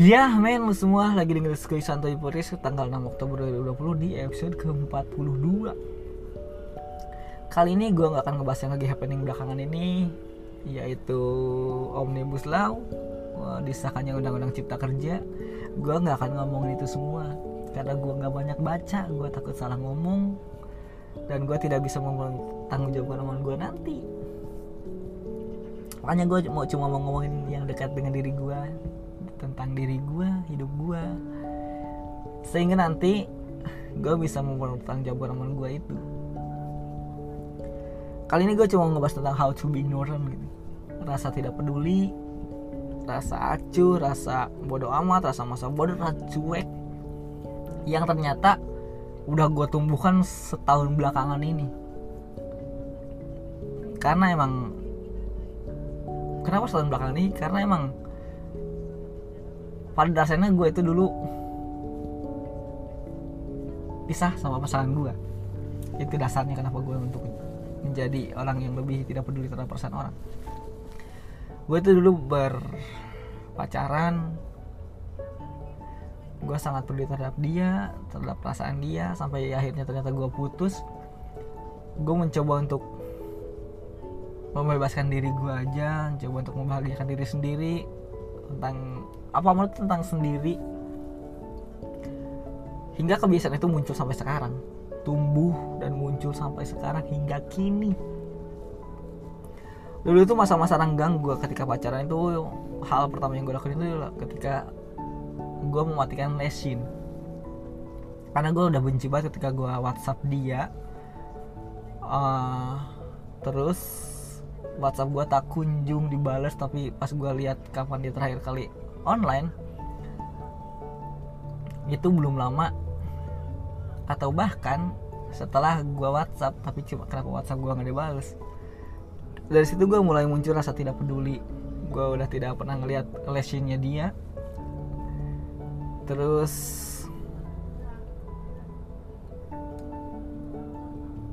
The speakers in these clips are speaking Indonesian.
Ya men lu semua lagi dengerin Skoy Santoy Podcast tanggal 6 Oktober 2020 di episode ke-42 Kali ini gue gak akan ngebahas yang lagi happening belakangan ini Yaitu Omnibus Law Wah, Disahkannya Undang-Undang Cipta Kerja. Gue gak akan ngomongin itu semua Karena gue gak banyak baca Gue takut salah ngomong Dan gue tidak bisa tanggung jawab omongan gue nanti. Makanya gue cuma mau ngomongin yang dekat dengan diri gue tentang diri gue, hidup gue, sehingga nanti gue bisa mempertanggung jawab omongan gue itu. Kali ini gue cuma ngebahas tentang how to be ignorant gitu. Rasa tidak peduli, rasa acuh, rasa bodoh amat, rasa masa bodoh, rasa cuek. Yang ternyata udah gue tumbuhkan setahun belakangan ini. Karena emang kenapa setahun belakangan ini? Karena emang pada dasarnya gue itu dulu pisah sama pasangan gue itu dasarnya kenapa gue untuk menjadi orang yang lebih tidak peduli terhadap perasaan orang. Gue itu dulu berpacaran. Gue sangat peduli terhadap dia terhadap perasaan dia sampai akhirnya ternyata gue putus. Gue mencoba untuk membebaskan diri gue aja mencoba untuk membahagiakan diri sendiri tentang apa menurut tentang sendiri? Hingga kebiasaan itu muncul sampai sekarang. Tumbuh dan muncul sampai sekarang hingga kini. Dulu itu masa-masa renggang gue ketika pacaran itu hal pertama yang gue lakuin itu ketika gue mematikan lesin karena gue udah benci banget ketika gue WhatsApp dia. Uh, terus WhatsApp gue tak kunjung dibales tapi pas gue lihat kapan dia terakhir kali online itu belum lama atau bahkan setelah gue WhatsApp tapi cuma kenapa WhatsApp gue nggak dibales? Dari situ gue mulai muncul rasa tidak peduli. Gue udah tidak pernah ngeliat lesinnya dia. Terus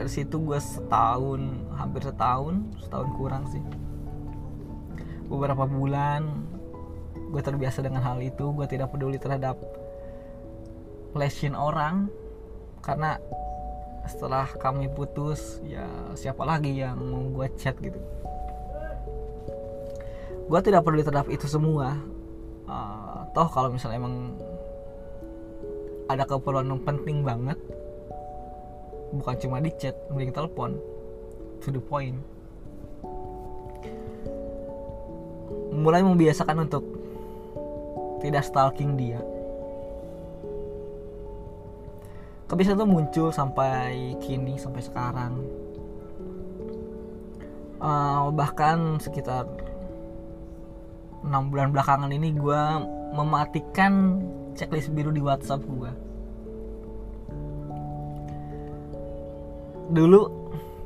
dari situ gue setahun hampir setahun setahun kurang sih. Beberapa bulan gue terbiasa dengan hal itu gue tidak peduli terhadap lesin orang. Karena setelah kami putus ya siapa lagi yang mau gue chat gitu. Gue tidak peduli terhadap itu semua. Uh, toh kalau misalnya emang ada keperluan yang penting banget bukan cuma di chat mending telepon. To the point. Mulai membiasakan untuk tidak stalking dia. Kebiasaan itu muncul sampai kini sampai sekarang. Uh, bahkan sekitar enam bulan belakangan ini gue mematikan checklist biru di WhatsApp gue dulu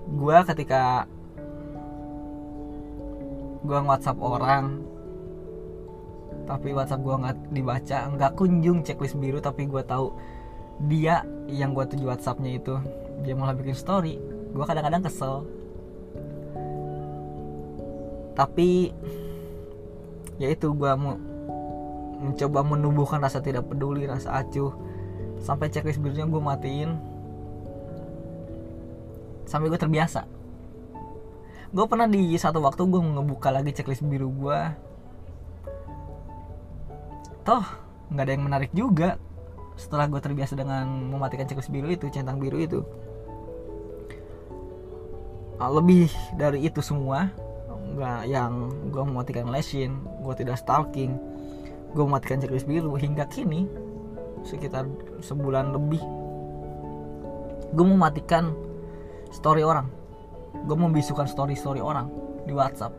gue ketika gue WhatsApp orang tapi WhatsApp gue nggak dibaca nggak kunjung checklist biru tapi gue tahu dia yang gue tuju WhatsAppnya itu dia malah bikin story gue kadang-kadang kesel. Tapi ya itu gue mau mencoba menumbuhkan rasa tidak peduli rasa acuh sampai checklist birunya gue matiin sampai gue terbiasa. Gue pernah di satu waktu gue ngebuka lagi checklist biru gue toh nggak ada yang menarik juga. Setelah gue terbiasa dengan mematikan checklist biru itu centang biru itu. Ah, lebih dari itu semua nggak yang gue mematikan lesin gue tidak stalking gue mematikan checklist biru. Hingga kini sekitar sebulan lebih gue mematikan story orang. Gue membisukan story story orang di WhatsApp.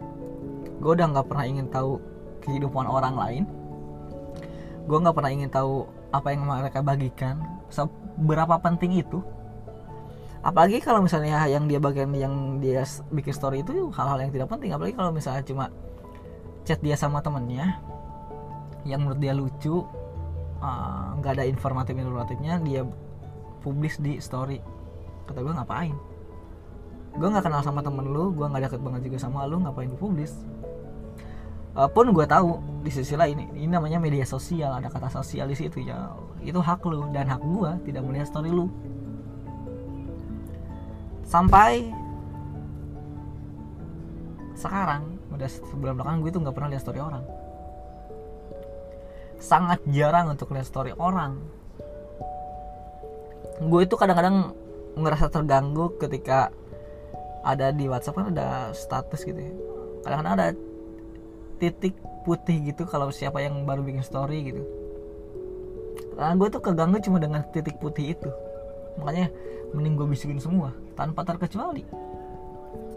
Gue udah nggak pernah ingin tahu kehidupan orang lain. Gue nggak pernah ingin tahu apa yang mereka bagikan. Seberapa penting itu. Apalagi kalau misalnya yang dia bagian yang dia bikin story itu hal-hal yang tidak penting. Apalagi kalau misalnya cuma chat dia sama temennya yang menurut dia lucu eh, nggak uh, ada informatif informatifnya dia publis di story. Kata gue ngapain gue nggak kenal sama temen lu gue nggak deket banget juga sama lu ngapain publis? Uh, pun gue tahu di sisi lain ini namanya media sosial ada kata sosial di situ ya. Itu hak lu dan hak gue tidak melihat story lu. Sampai sekarang udah sebulan belakang gue tuh nggak pernah lihat story orang. Sangat jarang untuk lihat story orang. Gue itu kadang-kadang ngerasa terganggu ketika ada di WhatsApp kan ada status gitu ya. Kadang-kadang ada titik putih gitu kalau siapa yang baru bikin story gitu. Karena gue tuh keganggu cuma dengan titik putih itu. Makanya mending gue bisikin semua tanpa terkecuali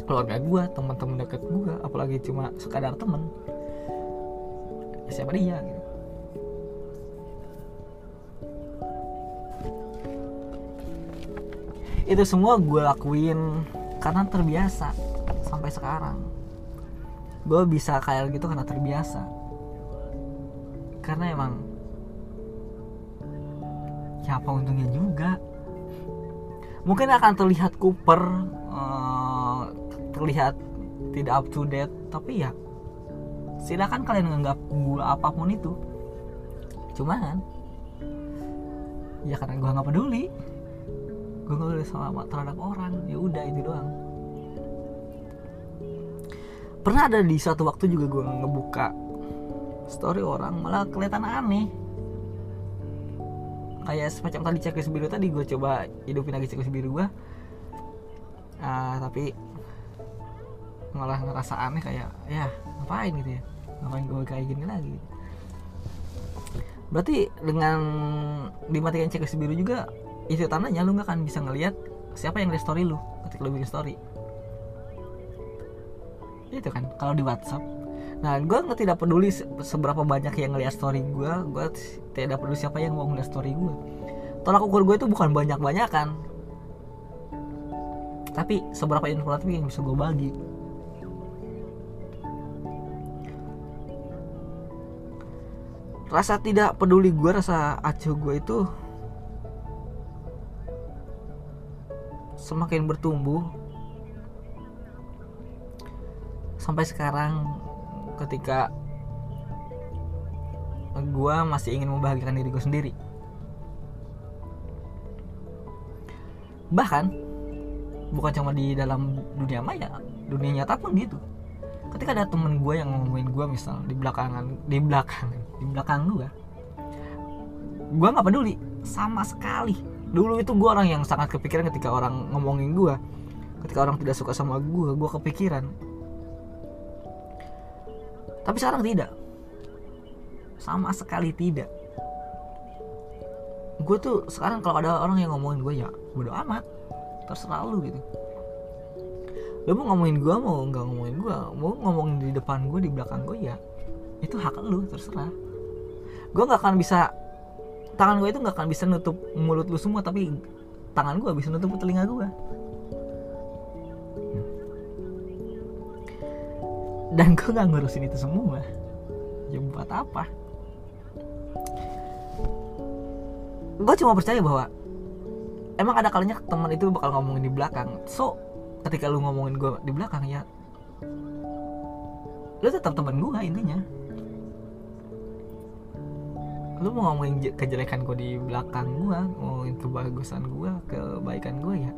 keluarga gue teman-teman deket gue apalagi cuma sekadar temen siapa dia gitu. Itu semua gue lakuin karena terbiasa sampai sekarang. Gue bisa kayak gitu karena terbiasa. Karena emang ya apa untungnya juga. Mungkin akan terlihat kuper uh, terlihat tidak up to date tapi ya silakan kalian menganggap gue apa pun itu. Cuman ya karena gue nggak peduli gue nggak boleh sama terhadap orang. Ya udah itu doang. Pernah ada di suatu waktu juga gue ngebuka story orang malah kelihatan aneh. Kayak semacam tadi checklist biru tadi gue coba hidupin lagi checklist biru gue uh, tapi malah ngerasa aneh kayak ya ngapain gitu ya? Ngapain gue kayak gini lagi? Berarti dengan dimatikan checklist biru juga itu tandanya lu nggak akan bisa ngelihat siapa yang lihat story lu ketika lu bikin story. Itu kan kalau di WhatsApp. Nah gue nggak tidak peduli seberapa banyak yang ngeliat story gue gue tidak peduli siapa yang mau ngeliat story gue tolak ukur gue itu bukan banyak banyak kan tapi seberapa informatif yang bisa gue bagi. Rasa tidak peduli gue rasa acuh gue itu semakin bertumbuh sampai sekarang ketika gue masih ingin membahagiakan diri gue sendiri. Bahkan bukan cuma di dalam dunia maya dunia nyata pun gitu. Ketika ada temen gue yang ngomongin gue misal di belakangan di belakang di belakang gue gue nggak peduli sama sekali dulu itu gue orang yang sangat kepikiran ketika orang ngomongin gue ketika orang tidak suka sama gue gue kepikiran. Tapi sekarang tidak. Sama sekali tidak. Gue tuh sekarang kalau ada orang yang ngomongin gue ya bodo amat. Terserah lu gitu. Lu mau ngomongin gue mau nggak ngomongin gue mau ngomongin di depan gue di belakang gue ya itu hak lu terserah. Gue nggak akan bisa tangan gue itu nggak akan bisa nutup mulut lu semua tapi tangan gue bisa nutup telinga gue dan gue nggak ngurusin itu semua. Ya buat apa? Gue cuma percaya bahwa emang ada kalinya teman itu bakal ngomongin di belakang. So ketika lu ngomongin gue di belakang ya lu tetap teman gue intinya lu mau ngomongin kejelekan gue di belakang gue ngomongin kebagusan gue kebaikan gue ya?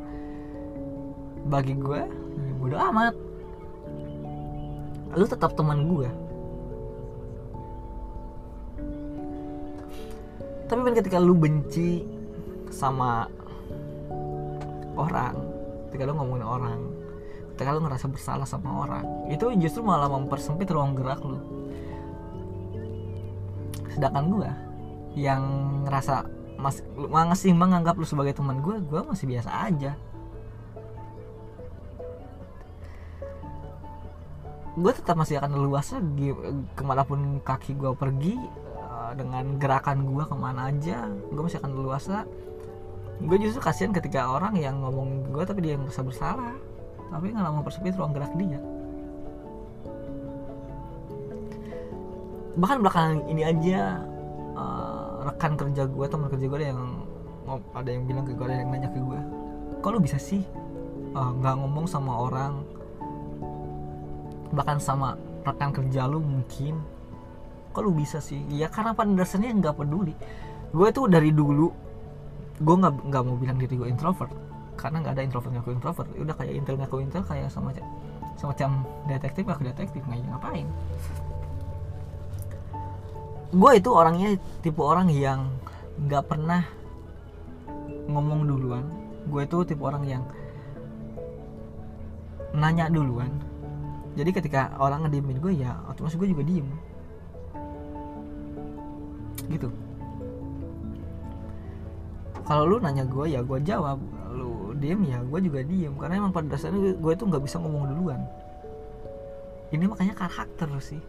Bagi gue ya bodo amat. Lu tetap teman gue tapi kan ketika lu benci sama orang ketika lu ngomongin orang ketika lu ngerasa bersalah sama orang itu justru malah mempersempit ruang gerak lu. Sedangkan gue yang ngerasa mas masih menganggap lu sebagai teman gue gue masih biasa aja. Gue tetap masih akan leluasa ke mana pun kaki gue pergi eh, dengan gerakan gue ke mana aja gue masih akan leluasa. Gue justru kasihan ketika orang yang ngomong gue tapi dia yang merasa bersalah tapi nggak mau persempit ruang gerak dia. Bahkan belakangan ini aja uh, rekan kerja gue teman kerja gue ada yang ada yang bilang ke gue ada yang nanya ke gue kok lu bisa sih eh, nggak uh, ngomong sama orang? Bahkan sama rekan kerja lu mungkin. Kok lu bisa sih? Ya karena pada dasarnya nggak peduli. Gue tuh dari dulu gue nggak nggak mau bilang diri gue introvert. Karena nggak ada introvert ngaku introvert. Udah kayak intel ngaku intel kayak sama semacam detektif aku detektif nggak ngapain gue itu orangnya tipe orang yang nggak pernah ngomong duluan. Gue itu tipe orang yang nanya duluan. Jadi ketika orang ngediemin gue ya otomatis gue juga diem. Gitu. Kalau lu nanya gue ya gue jawab. Lu diem ya gue juga diem. Karena emang pada dasarnya gue itu nggak bisa ngomong duluan. Ini makanya karakter sih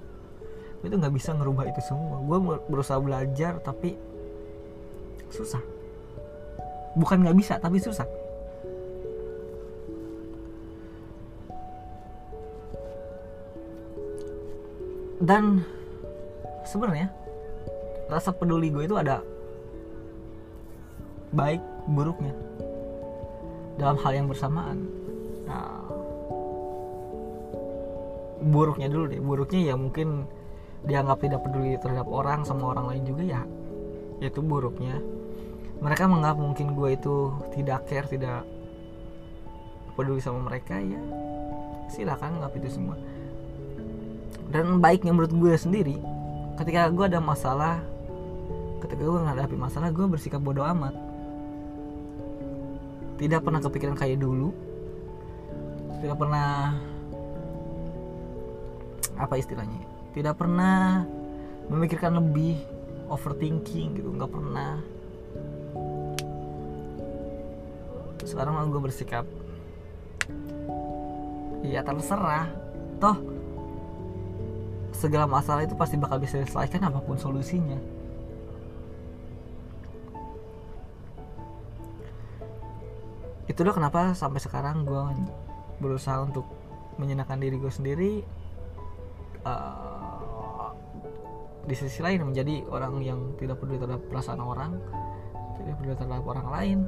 gue itu nggak bisa ngerubah itu semua. Gue berusaha belajar tapi susah. Bukan nggak bisa tapi susah. Dan sebenarnya rasa peduli gue itu ada baik buruknya dalam hal yang bersamaan. Nah buruknya dulu deh. Buruknya ya mungkin dianggap tidak peduli terhadap orang sama orang lain juga ya itu buruknya. Mereka menganggap mungkin gue itu tidak care tidak peduli sama mereka ya silakan anggap itu semua. Dan baiknya menurut gue sendiri ketika gue ada masalah ketika gue menghadapi masalah gue bersikap bodoh amat. Tidak pernah kepikiran kayak dulu. Tidak pernah apa istilahnya tidak pernah memikirkan lebih overthinking gitu nggak pernah. Sekarang gue bersikap ya terserah. Toh segala masalah itu pasti bakal bisa diselesaikan apa pun solusinya. Itulah kenapa sampai sekarang gue berusaha untuk menyenangkan diri gue sendiri uh, di sisi lain menjadi orang yang tidak peduli terhadap perasaan orang tidak peduli terhadap orang lain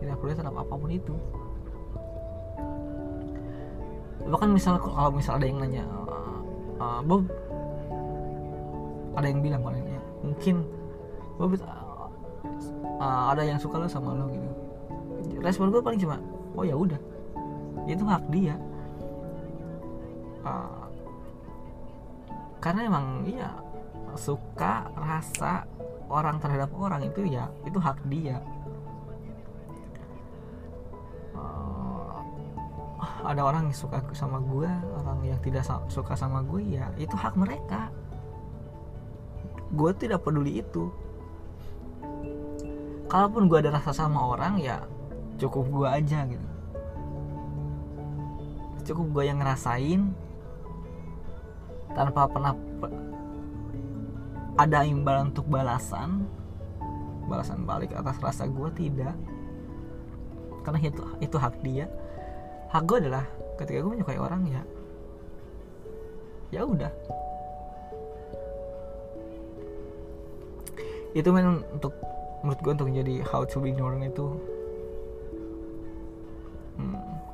tidak peduli terhadap apa pun itu. Bahkan misal kalau misal ada yang nanya uh, Bob ada yang bilang kalau ya, mungkin Bob uh, ada yang suka lo sama lo gitu. Respon gue paling cuma oh ya udah itu hak dia. Karena emang iya suka rasa orang terhadap orang itu ya itu hak dia. Uh, ada orang yang suka sama gue orang yang tidak suka sama gue ya itu hak mereka. Gue tidak peduli itu. Kalaupun gue ada rasa sama orang ya cukup gue aja gitu. Cukup gue yang ngerasain tanpa pernah ada imbalan untuk balasan balasan balik atas rasa gue tidak. Karena itu itu hak dia. Hak gue adalah ketika gue menyukai orang ya. Ya udah. Itu memang untuk menurut gue untuk jadi how to be ignorant itu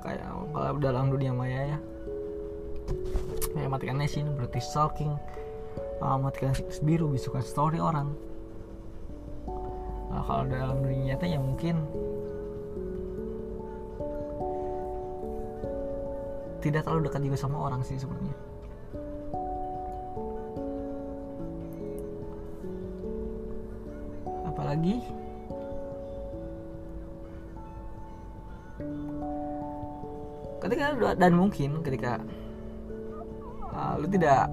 kayak kalau dalam dunia maya ya. Kayak matikan nation berarti stalking uh, matikan biru bisukan story orang. Nah, kalau dalam dunia nyata ya mungkin. Tidak terlalu dekat juga sama orang sih sebenarnya. Apalagi? Ketika dan mungkin ketika uh, lu tidak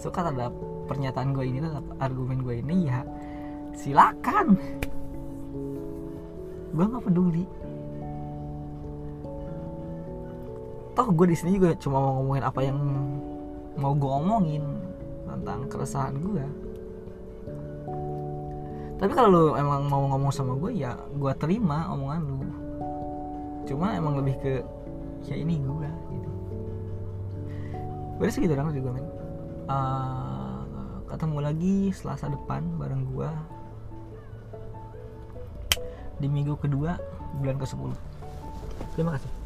suka terhadap pernyataan gue ini terhadap argumen gue ini ya. Silakan. Gue nggak peduli. Toh gue di sini juga cuma mau ngomongin apa yang mau gue omongin tentang keresahan gue tapi kalau lu emang mau ngomong sama gue ya gue terima omongan lu. Cuma emang lebih ke ya ini gue gitu. Udah segitu dong juga men uh, ketemu lagi selasa depan bareng gue di minggu kedua bulan ke 10 terima kasih